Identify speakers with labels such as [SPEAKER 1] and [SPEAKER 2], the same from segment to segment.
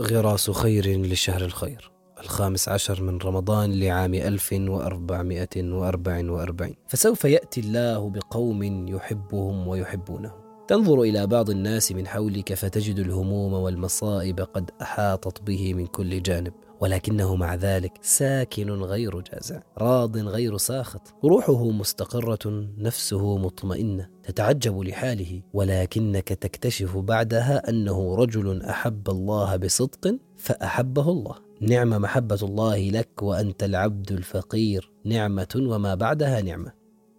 [SPEAKER 1] غراس خير لشهر الخير. الخامس عشر من رمضان لعام 1444 فسوف يأتي الله بقوم يحبهم ويحبونه. تنظر إلى بعض الناس من حولك فتجد الهموم والمصائب قد أحاطت به من كل جانب ولكنه مع ذلك ساكن غير جازع راض غير ساخط. روحه مستقرة نفسه مطمئنة تتعجب لحاله ولكنك تكتشف بعدها أنه رجل أحب الله بصدق فأحبه الله. نعم محبة الله لك وأنت العبد الفقير نعمة وما بعدها نعمة.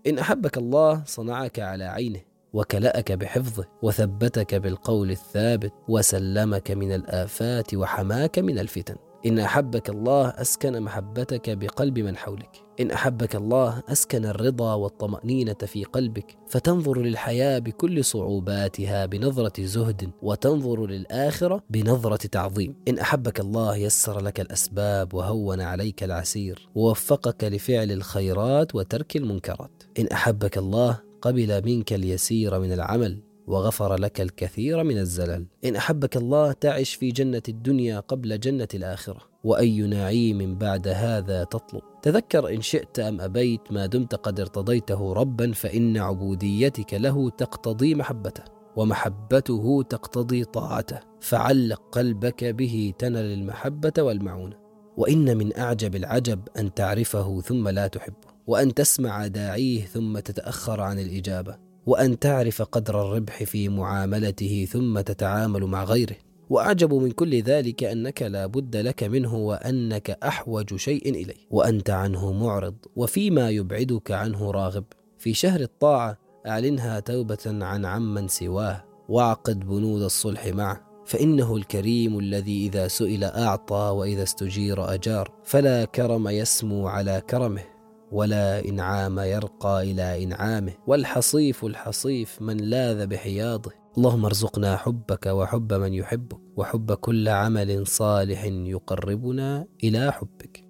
[SPEAKER 1] إن أحبك الله صنعك على عينه. وكلأك بحفظه وثبتك بالقول الثابت وسلمك من الآفات وحماك من الفتن. إن أحبك الله أسكن محبتك بقلب من حولك. إن أحبك الله أسكن الرضا والطمأنينة في قلبك. فتنظر للحياة بكل صعوباتها بنظرة زهد وتنظر للآخرة بنظرة تعظيم. إن أحبك الله يسر لك الأسباب وهون عليك العسير. ووفقك لفعل الخيرات وترك المنكرات. إن أحبك الله قبل منك اليسير من العمل وغفر لك الكثير من الزلل. إن أحبك الله تعش في جنة الدنيا قبل جنة الآخرة. وأي نعيم بعد هذا تطلب. تذكر إن شئت أم أبيت ما دمت قد ارتضيته ربا فإن عبوديتك له تقتضي محبته ومحبته تقتضي طاعته. فعلق قلبك به تنل المحبة والمعونة. وإن من أعجب العجب أن تعرفه ثم لا تحبه. وأن تسمع داعيه ثم تتأخر عن الإجابة وأن تعرف قدر الربح في معاملته ثم تتعامل مع غيره. وأعجب من كل ذلك أنك لا بد لك منه وأنك أحوج شيء إليه وأنت عنه معرض وفيما يبعدك عنه راغب. في شهر الطاعة أعلنها توبة عن عمن سواه واعقد بنود الصلح معه. فإنه الكريم الذي إذا سئل أعطى وإذا استجير أجار. فلا كرم يسمو على كرمه. ولا إنعام يرقى إلى إنعامه والحصيف الحصيف من لاذ بحياضه. اللهم ارزقنا حبك وحب من يحبك وحب كل عمل صالح يقربنا إلى حبك.